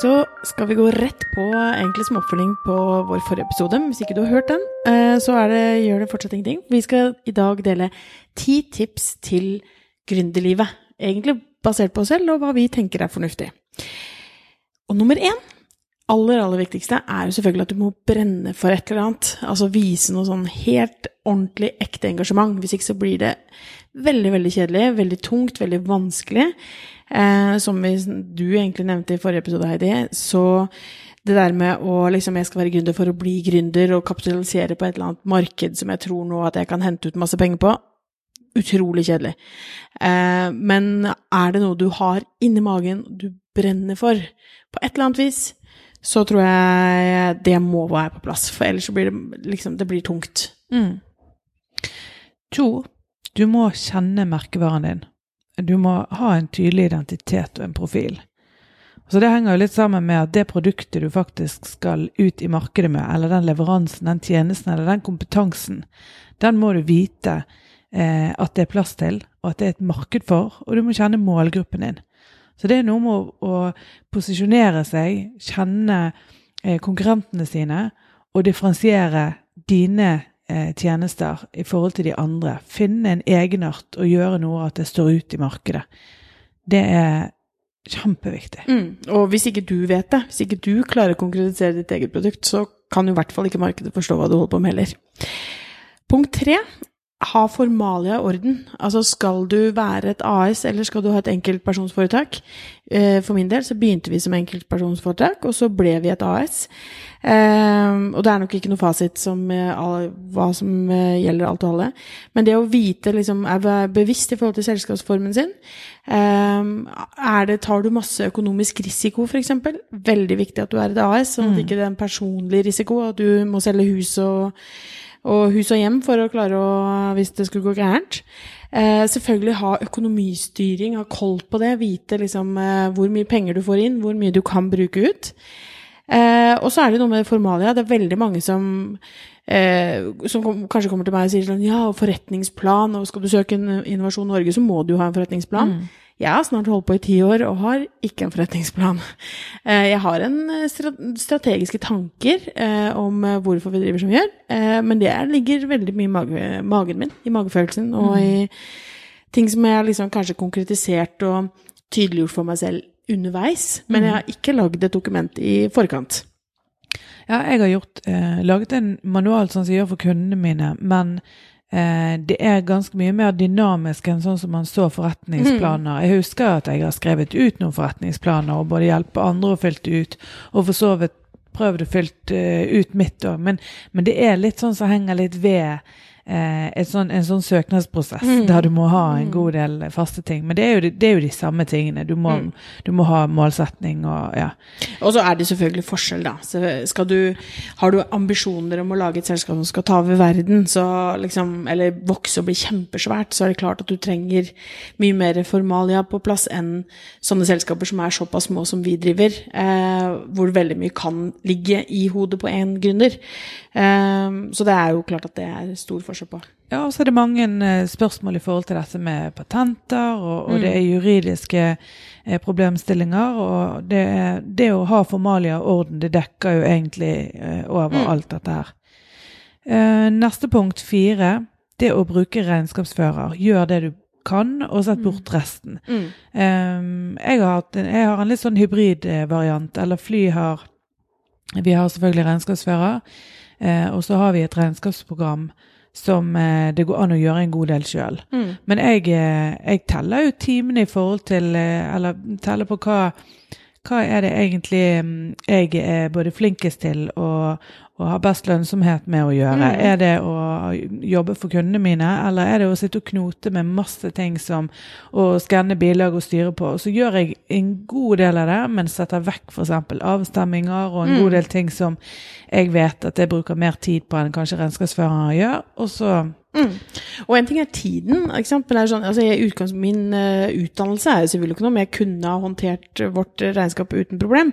Så skal vi gå rett på egentlig som oppfølging på vår forrige episode. Hvis ikke du har hørt den, eh, så det, gjør det fortsatt ingenting. Vi skal i dag dele ti tips til gründerlivet. Egentlig basert på oss selv og hva vi tenker er fornuftig. Og nummer én, aller, aller viktigste, er jo selvfølgelig at du må brenne for et eller annet. Altså vise noe sånn helt ordentlig ekte engasjement. Hvis ikke så blir det veldig, veldig kjedelig, veldig tungt, veldig vanskelig. Eh, som du egentlig nevnte i forrige episode, Heidi, så det der med å liksom Jeg skal være gründer for å bli gründer og kapitalisere på et eller annet marked som jeg tror nå at jeg kan hente ut masse penger på. Utrolig kjedelig. Eh, men er det noe du har inni magen, du brenner for, på et eller annet vis, så tror jeg det må være på plass. For ellers så blir det liksom Det blir tungt. Mm. To, du må kjenne merkevaren din. Du må ha en tydelig identitet og en profil. Så Det henger jo litt sammen med at det produktet du faktisk skal ut i markedet med, eller den leveransen, den tjenesten eller den kompetansen, den må du vite eh, at det er plass til, og at det er et marked for, og du må kjenne målgruppen din. Så det er noe med å, å posisjonere seg, kjenne eh, konkurrentene sine, og differensiere dine eh, tjenester i forhold til de andre. Finne en egenart og gjøre noe at det står ut i markedet. Det er kjempeviktig. Mm. Og hvis ikke du vet det, hvis ikke du klarer å konkretisere ditt eget produkt, så kan jo i hvert fall ikke markedet forstå hva du holder på med heller. Punkt tre ha formalia i orden. Altså skal du være et AS, eller skal du ha et enkeltpersonsforetak? Eh, for min del så begynte vi som enkeltpersonsforetak, og så ble vi et AS. Eh, og det er nok ikke noe fasit som eh, hva som gjelder alt og alle. Men det å vite, liksom, er være bevisst i forhold til selskapsformen sin. Er det, tar du masse økonomisk risiko, f.eks.? Veldig viktig at du er et AS, sånn at det ikke det er en personlig risiko, at du må selge hus og og hus og hjem for å klare å Hvis det skulle gå gærent. Eh, selvfølgelig ha økonomistyring, ha koll på det, vite liksom eh, hvor mye penger du får inn, hvor mye du kan bruke ut. Eh, og så er det noe med formalia. Det er veldig mange som, eh, som kom, kanskje kommer til meg og sier sånn Ja, forretningsplan, og skal du søke Innovasjon Norge, så må du ha en forretningsplan. Mm. Jeg har snart holdt på i ti år og har ikke en forretningsplan. Eh, jeg har en eh, strategiske tanker eh, om hvorfor vi driver som vi gjør, men det ligger veldig mye i mage, magen min, i magefølelsen, og mm. i ting som jeg liksom kanskje konkretisert og tydeliggjort for meg selv underveis. Men jeg har mm. ikke lagd et dokument i forkant. Ja, jeg har gjort, eh, laget en manual sånn som jeg gjør for kundene mine, men det er ganske mye mer dynamisk enn sånn som man så forretningsplaner. Mm. Jeg husker at jeg har skrevet ut noen forretningsplaner og både hjelpe andre å fylle ut, og for så vidt prøvd å fylle uh, ut mitt òg. Men, men, det er litt sånn som henger litt ved eh, sånn, en sånn søknadsprosess mm. der du må ha en mm. god del faste ting. Men det er jo, det er jo de samme tingene. Du må, mm. du må, ha målsetning og ja. Og så er det selvfølgelig forskjell, da. Så du, har du ambisjoner om å lage et selskap som skal ta over verden, så liksom, eller vokse og bli kjempesvært, så er det klart at du trenger mye mer formalia på plass enn sånne selskaper som er såpass små som vi driver, eh, hvor veldig mye kan ligge i hodet på én gründer. Eh, så det er jo klart at det er stor forskjell på. Ja, og så er det mange eh, spørsmål i forhold til dette med patenter, og, og mm. det er juridiske eh, problemstillinger. Og det, det, å ha formalia orden, det dekker jo egentlig eh, over mm. alt dette her. Eh, neste punkt fire, det å bruke regnskapsfører. Gjør det du kan, og sett bort mm. resten. Mm. Um, jeg, har en, jeg, har en, litt sånn hybridvariant. Eller Fly har Vi har selvfølgelig regnskapsfører, Eh, og så har vi et regnskapsprogram som eh, det går an å gjøre en god del sjøl. Mm. Men jeg, eh, jeg, teller jo timene i forhold til eh, Eller teller på hva, hva er det egentlig mm, jeg er både flinkest til og, og har best lønnsomhet med å gjøre? Mm. Er det å jobbe for kundene mine, eller er det å sitte og knote med masse ting som å skanne bilag og styre på? Så gjør jeg en god del av det, men setter vekk f.eks. avstemminger og en mm. god del ting som jeg vet at jeg bruker mer tid på enn kanskje regnskapsførere gjør. Og så Mm. Og en ting er tiden. Er sånn, altså min uh, utdannelse er jo selvfølgelig ikke noe om jeg kunne ha håndtert vårt regnskap uten problem.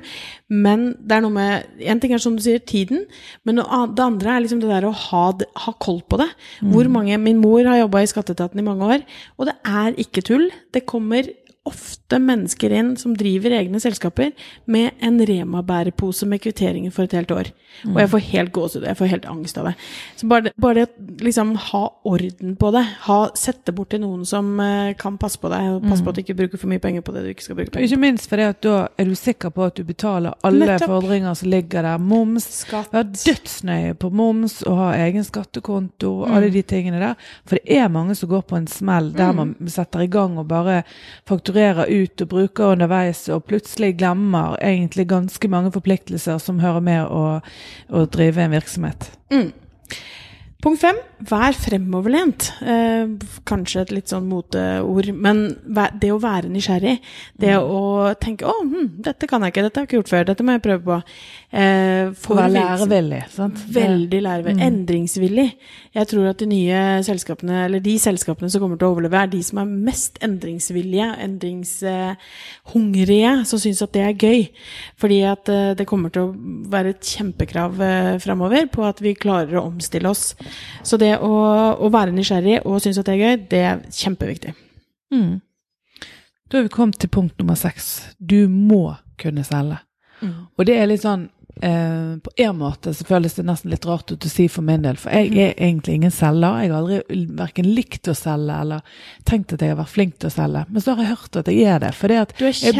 Men det er noe med En ting er som du sier, tiden. Men noe, det andre er liksom det der å ha, ha koll på det. Mm. Hvor mange Min mor har jobba i skatteetaten i mange år, og det er ikke tull. Det kommer ofte mennesker inn som driver egne selskaper, med en Rema-bærepose med kvitteringer for et helt år. Og jeg får helt gåsehud, jeg får helt angst av det. Så bare bare det å liksom ha orden på det, ha, sette bort til noen som eh, kan passe på deg, og passe på at du ikke bruker for mye penger på det du ikke skal bruke penger. Ikke minst fordi at da er du sikker på at du betaler alle Nettopp. fordringer som ligger der. Moms. Skatt. Være dødsnøye på moms og ha egen skattekonto Mm. alle de tingene der. For det er mange som går på en smell der man Mm. setter i gang og bare fakturerer ut og bruker underveis, og plutselig glemmer egentlig ganske mange forpliktelser som hører med å, å drive en virksomhet. Mm. Punkt fem, vær fremoverlent. Eh, kanskje et litt sånn moteord, men det å være nysgjerrig, det å tenke 'Å, hm, dette kan jeg ikke, dette har jeg ikke gjort før, dette må jeg prøve på'. Eh, For være lærevillig. sant? Veldig lærevillig. Endringsvillig. Jeg tror at de nye selskapene, eller de selskapene som kommer til å overleve, er de som er mest endringsvillige, endringshungrige, som syns at det er gøy. Fordi at eh, det kommer til å være et kjempekrav eh, fremover på at vi klarer å omstille oss. Så det å, å være nysgjerrig og synes at det er gøy, det er kjempeviktig. Mm. Da er vi kommet til punkt nummer seks. Du må kunne selge. Og det er litt sånn eh, På en måte så føles det nesten litt rart ut å si for min del, for jeg er egentlig ingen selger. Jeg har aldri verken likt å selge eller tenkt at jeg har vært flink til å selge. Men så har jeg hørt at jeg er det. For jeg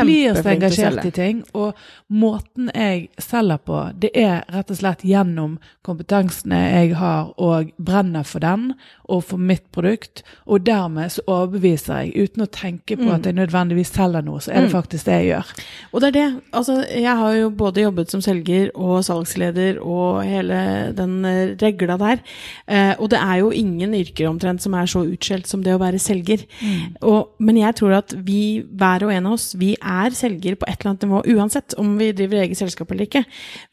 blir så engasjert i ting. Og måten jeg selger på, det er rett og slett gjennom kompetansene jeg har og brenner for den og for mitt produkt. Og dermed så overbeviser jeg, uten å tenke på at jeg nødvendigvis selger noe, så er det faktisk det jeg gjør. Og det er det. Altså, jeg har jo både jobbet som selger og salgsleder og hele den eh, regla der. Eh, og det er jo ingen yrker omtrent som er så utskjelt som det å være selger. Og, men jeg tror at vi, hver og en av oss, vi er selger på et eller annet nivå uansett om vi driver eget selskap eller ikke.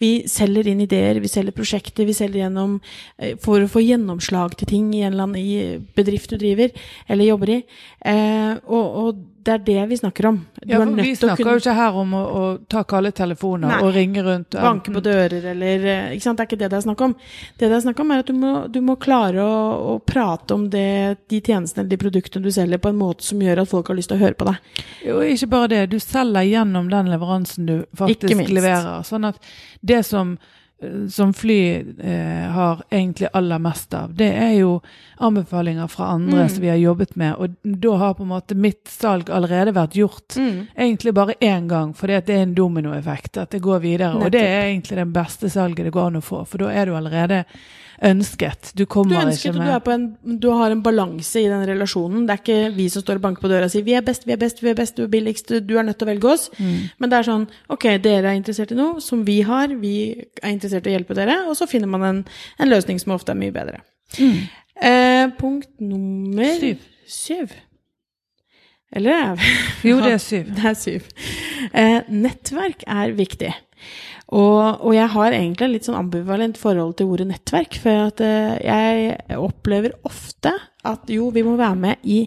Vi selger inn ideer, vi selger prosjekter, vi selger gjennom eh, for å få gjennomslag til ting i en eller annen i bedrift du driver eller jobber i. Eh, og, og det er det vi snakker om. Du Ja, for vi snakker kunne- jo ikke her om å, å ta kalde telefoner Nei. og ringe rundt. banke på dører eller eh, ikke sant? Det er ikke det det er snakk om. Det det er snakk om, er at du må, du må klare å, å prate om det, de tjenestene eller de produktene du selger, på en måte som gjør at folk har lyst til å høre på deg. Jo, ikke bare det. Du selger gjennom den leveransen du faktisk leverer. Sånn at det som, som fly eh, har egentlig aller mest av, det er jo anbefalinger fra andre Mm. som vi har jobbet med. Og da har på en måte mitt salg allerede vært gjort. Mm. Egentlig bare én gang, at det er en dominoeffekt. At det går videre. Og det er egentlig den beste salget det går an å få, for da er du allerede ønsket. Du Du kommer ønsker ikke du, med og på en, du har en balanse i den relasjonen. Det er ikke vi som står og banker på døra og sier 'vi er best, vi er best, vi er best, du er billigst, du- du er nødt til å velge oss'. Mm. Men det er sånn 'ok, dere er interessert i noe som vi har, vi er interessert i å hjelpe dere', og så finner man en, en løsning som ofte er mye bedre. Eh, punkt nummer Syv. syv. Eller er vi Jo, det er syv. Det er syv. Eh, nettverk er viktig. Og, og jeg har egentlig litt sånn ambivalent forhold til ordet nettverk. For eh, jeg opplever ofte at jo, vi må være med i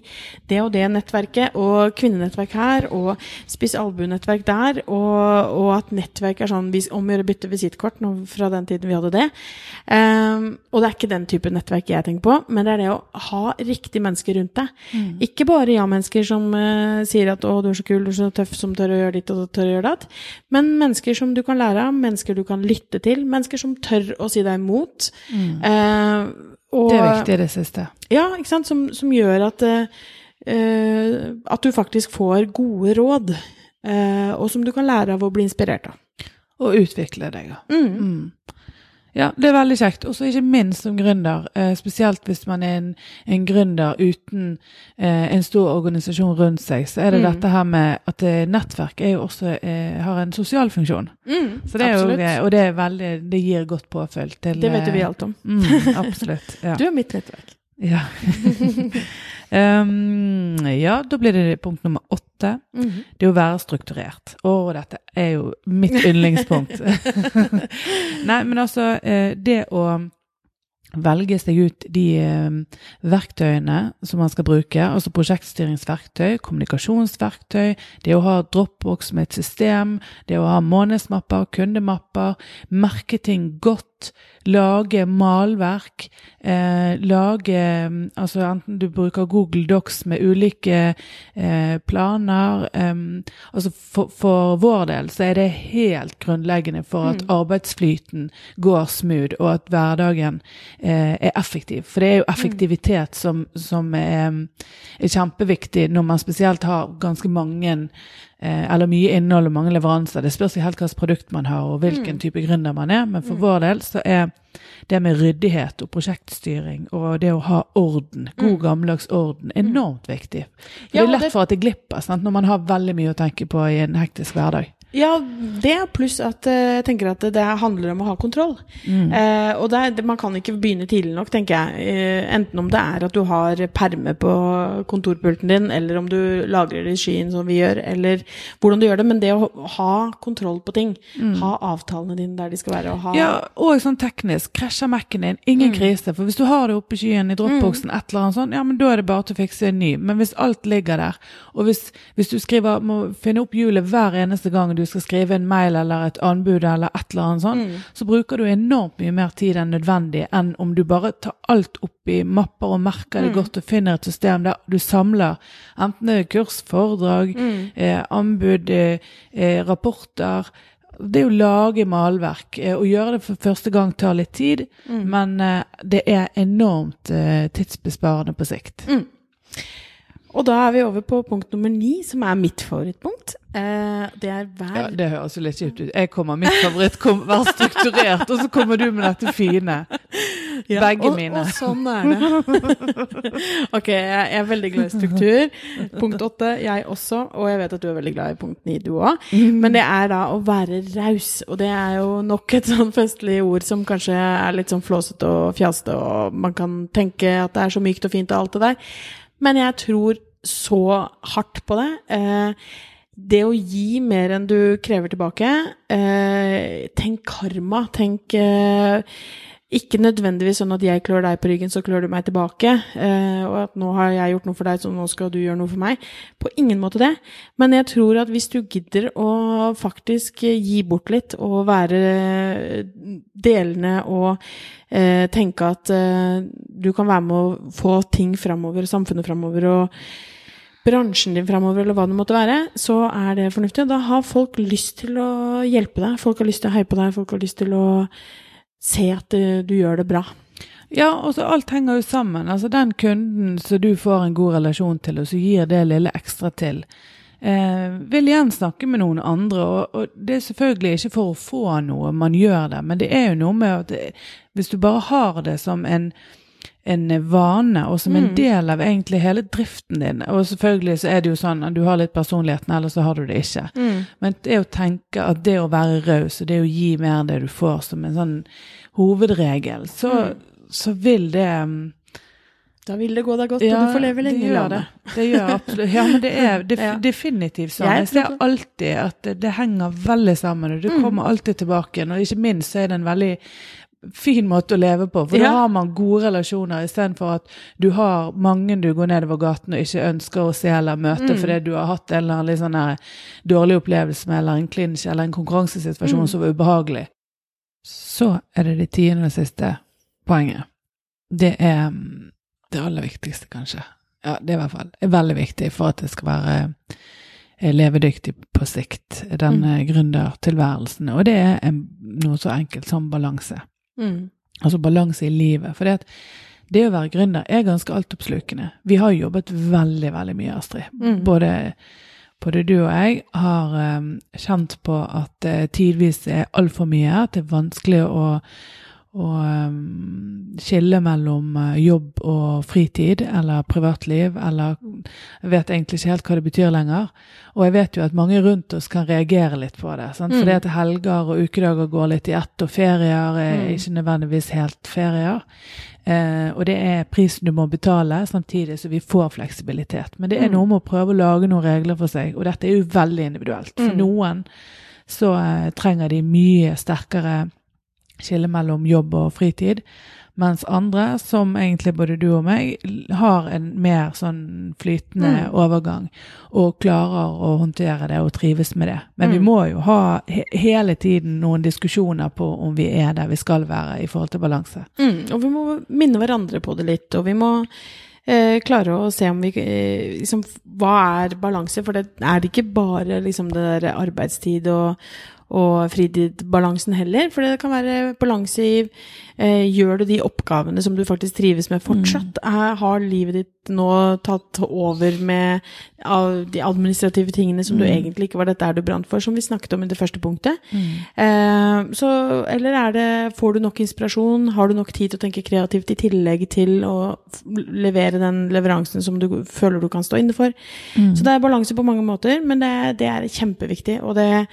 det og det nettverket, og kvinnenettverk her, og spiss albue-nettverk der, og, og at nettverk er sånn vi om å gjøre bytte visittkort fra den tiden vi hadde det. Um, og det er ikke den type nettverk jeg tenker på, men det er det å ha riktige mennesker rundt deg. Ikke bare ja-mennesker som uh, sier at 'å, du er så kul, du er så tøff som tør å gjøre ditt og tør å gjøre datt', men mennesker som du kan lære av, mennesker du kan lytte til, mennesker som tør å si deg imot. Eh, og, Det er viktig, det siste. Ja, ikke sant, som, som gjør at eh, eh, at du faktisk får gode råd, eh, og som du kan lære av å bli inspirert av. Og utvikle deg, ja. Mm. Mm. Ja, det er veldig kjekt. Og så ikke minst som gründer, eh, spesielt hvis man er en, en gründer uten eh, en stor organisasjon rundt seg, så er det Mm. dette her med at eh, nettverk er jo også, eh, har en sosial funksjon. Mm, Så det er absolutt. jo, og det er veldig, det gir godt påfølg til Det vet jo vi eh, alt om. Mm, absolutt. Ja. Du er mitt nettverk. Ja. um, ja, da blir det punkt nummer åtte. Mhm. Det å være strukturert. Å, dette er jo mitt yndlingspunkt. Nei, men altså, eh, det å velge seg ut de eh, verktøyene som man skal bruke, altså prosjektstyringsverktøy, kommunikasjonsverktøy, det å ha Dropbox med et system, det å ha månedsmapper, kundemapper, merke ting godt, lage malverk, eh, lage mm, Altså enten du bruker Google Docs med ulike eh, planer Altså for, for, vår del så er det helt grunnleggende for at mm. arbeidsflyten går smooth, og at hverdagen eh, er effektiv. For det er jo mm. effektivitet som, som er, er kjempeviktig når man spesielt har ganske mange eller mye innhold og mange leveranser. Det spørs helt hvilket produkt man har og hvilken mm. type gründer man er. Men for mm. vår del så er det med ryddighet og prosjektstyring og det å ha orden, god mm. gammeldags orden, enormt viktig. For det er lett for at det glipper sant? når man har veldig mye å tenke på i en hektisk hverdag. Ja, det pluss at eh, jeg tenker at det handler om å ha kontroll. Mm. Eh, og det, man kan ikke begynne tidlig nok, tenker jeg. Eh, enten om det er at du har perme på kontorpulten din, eller om du lagrer det i skyen som vi gjør, eller hvordan du gjør det. Men det å ha kontroll på ting, mm. ha avtalene dine der de skal være. Og ha ja, og sånn teknisk. Krasjer Mac-en din, ingen mm. krise. For hvis du har det oppe i skyen i dropboxen, et eller annet sånt, ja, men da er det bare til å fikse en ny. Men hvis alt ligger der, og hvis, hvis du skriver, må finne opp hjulet hver eneste gang du skal skrive en mail eller et anbud eller et eller annet sånt, mm. så bruker du enormt mye mer tid enn nødvendig enn om du bare tar alt opp i mapper og merker det mm. godt og finner et system der du samler enten det er kurs, foredrag, mm. eh, anbud, eh, eh rapporter det å lage malverk Å eh, gjøre det for første gang tar litt tid, mm. men eh, det er enormt tidsbesparende på sikt. Mm. Og da er vi over på punkt nummer ni, som er mitt favorittpunkt. Eh, det er hver ja, Det høres jo litt kjipt ut. Jeg kommer, Mitt favoritt kom, vær strukturert, og så kommer du med dette fine. Ja, Begge og, mine. Og sånn er det. ok, jeg er veldig glad i struktur. Punkt åtte, jeg også. Og jeg vet at du er veldig glad i punkt ni, du òg. Mm. Men det er da å være raus. Og det er jo nok et sånn festlig ord som kanskje er litt sånn flåsete og fjaste, og man kan tenke at det er så mykt og fint og alt det der. Men jeg tror så hardt på det. Eh, det å gi mer enn du krever tilbake eh, Tenk karma. Tenk eh, ikke nødvendigvis sånn at jeg klør deg på ryggen, så klør du meg tilbake. Eh, og at nå har jeg gjort noe for deg, så nå skal du gjøre noe for meg. På ingen måte det. Men jeg tror at hvis du gidder å faktisk gi bort litt, og være delende og eh, tenke at eh, du kan være med å få ting framover, samfunnet framover, og bransjen din framover, eller hva det måtte være, så er det fornuftig. Da har folk lyst til å hjelpe deg. Folk har lyst til å heie på deg. Folk har lyst til å se at du gjør det bra. Ja, og så alt henger jo sammen. Altså den kunden som du får en god relasjon til, og så gir det lille ekstra til, eh, vil igjen snakke med noen andre. Og, og, det er selvfølgelig ikke for å få noe man gjør det, men det er jo noe med at det, hvis du bare har det som en en vane, og som en mm. del av egentlig hele driften din. Og selvfølgelig så er det jo sånn at du har litt personligheten, eller så har du det ikke. Mm. Men det å tenke at det å være raus, og det å gi mer enn det du får, som en sånn hovedregel, så, mm. så vil det um, da vil det gå deg godt, ja, og du får leve lenge i landet. Det. det gjør absolutt. Ja, men det er def ja. definitivt sånn. Jeg ser alltid at det, det, henger veldig sammen, og du mm. kommer alltid tilbake. Og ikke minst så er det en veldig fin måte å leve på. For ja. da har man gode relasjoner, istedenfor at du har mange du går nedover gaten og ikke ønsker å se eller møte mm. fordi du har hatt en eller annen sånn dårlig opplevelse med, eller en klinsj eller en konkurransesituasjon mm. som var ubehagelig. Så er det det tiende og siste poenget. Det er mm, det aller viktigste, kanskje. Ja, det er i hvert fall er veldig viktig for at det skal være eh, levedyktig på sikt, den mm. gründertilværelsen. Og det er en, noe så enkelt som balanse. Mm. Altså balanse i livet. For det, det å være gründer er ganske altoppslukende. Vi har jobbet veldig, veldig mye, Astrid. Mm. Både, både, du og jeg har um, kjent på at det uh, tidvis er altfor mye, at det er vanskelig å å um, skille mellom uh, jobb og fritid, eller privatliv, eller vet egentlig ikke helt hva det betyr lenger. Og jeg vet jo at mange rundt oss kan reagere litt på det. Sant? Mm. Fordi at helger og ukedager går litt i ett, og ferier er mm. ikke nødvendigvis helt ferier. Eh, og det er prisen du må betale, samtidig så vi får fleksibilitet. Men det er mm. noe med å prøve å lage noen regler for seg, og dette er jo veldig individuelt. For mm. noen så eh, trenger de mye sterkere skille mellom jobb og fritid. Mens andre, som egentlig både du og meg, har en mer sånn flytende Mm. overgang. Og klarer å håndtere det og trives med det. Men vi Mm. må jo ha he hele tiden noen diskusjoner på om vi er der vi skal være i forhold til balanse. Mm, og vi må minne hverandre på det litt, og vi må eh, klare å se om vi eh, liksom, Hva er balanse? For det er det ikke bare liksom det der arbeidstid og, og fritidsbalansen heller. For det kan være balanse i eh, Gjør du de oppgavene som du faktisk trives med fortsatt? Er, har livet ditt nå tatt over med de administrative tingene som du egentlig ikke var dette er du brant for, som vi snakket om i det første punktet? Eh, så, eller er det, får du nok inspirasjon? Har du nok tid til å tenke kreativt i tillegg til å levere den leveransen som du føler du kan stå inne for? Så det er balanse på mange måter, men det, det er kjempeviktig. Og det,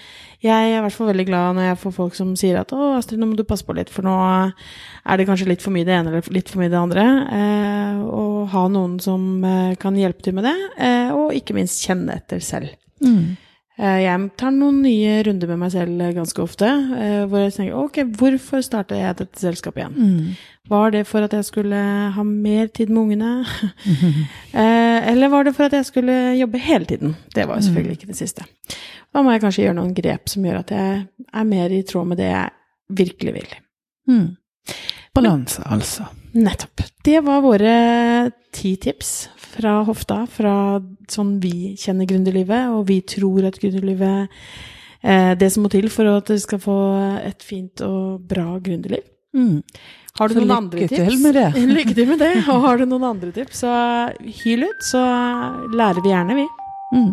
jeg er i hvert fall veldig glad når jeg får folk som sier at 'Å, Astrid, nå må du passe på litt, for nå er det kanskje litt for mye det ene eller litt for mye det andre'. Eh, og ha noen som eh, kan hjelpe til med det, eh, og ikke minst kjenne etter selv. Mm. Eh, Jeg tar noen nye runder med meg selv eh, ganske ofte, eh, hvor jeg tenker ok, hvorfor starta jeg dette selskapet igjen? Mm. Var det for at jeg skulle ha mer tid med ungene? Eller var det for at jeg skulle jobbe hele tiden? Det var jo selvfølgelig ikke det siste. Da må jeg kanskje gjøre noen grep som gjør at jeg er mer i tråd med det jeg virkelig vil. Mm. Balanse, altså. Nettopp. Det var våre ti tips fra hofta, fra sånn vi kjenner gründerlivet, og vi tror at gründerlivet eh, Det som må til for at du skal få et fint og bra gründerliv. Mm. Har du Så noen andre tips? til med det. lykke til med det. Og har du noen andre tips, så hyl ut, så lærer vi gjerne, vi. Mm.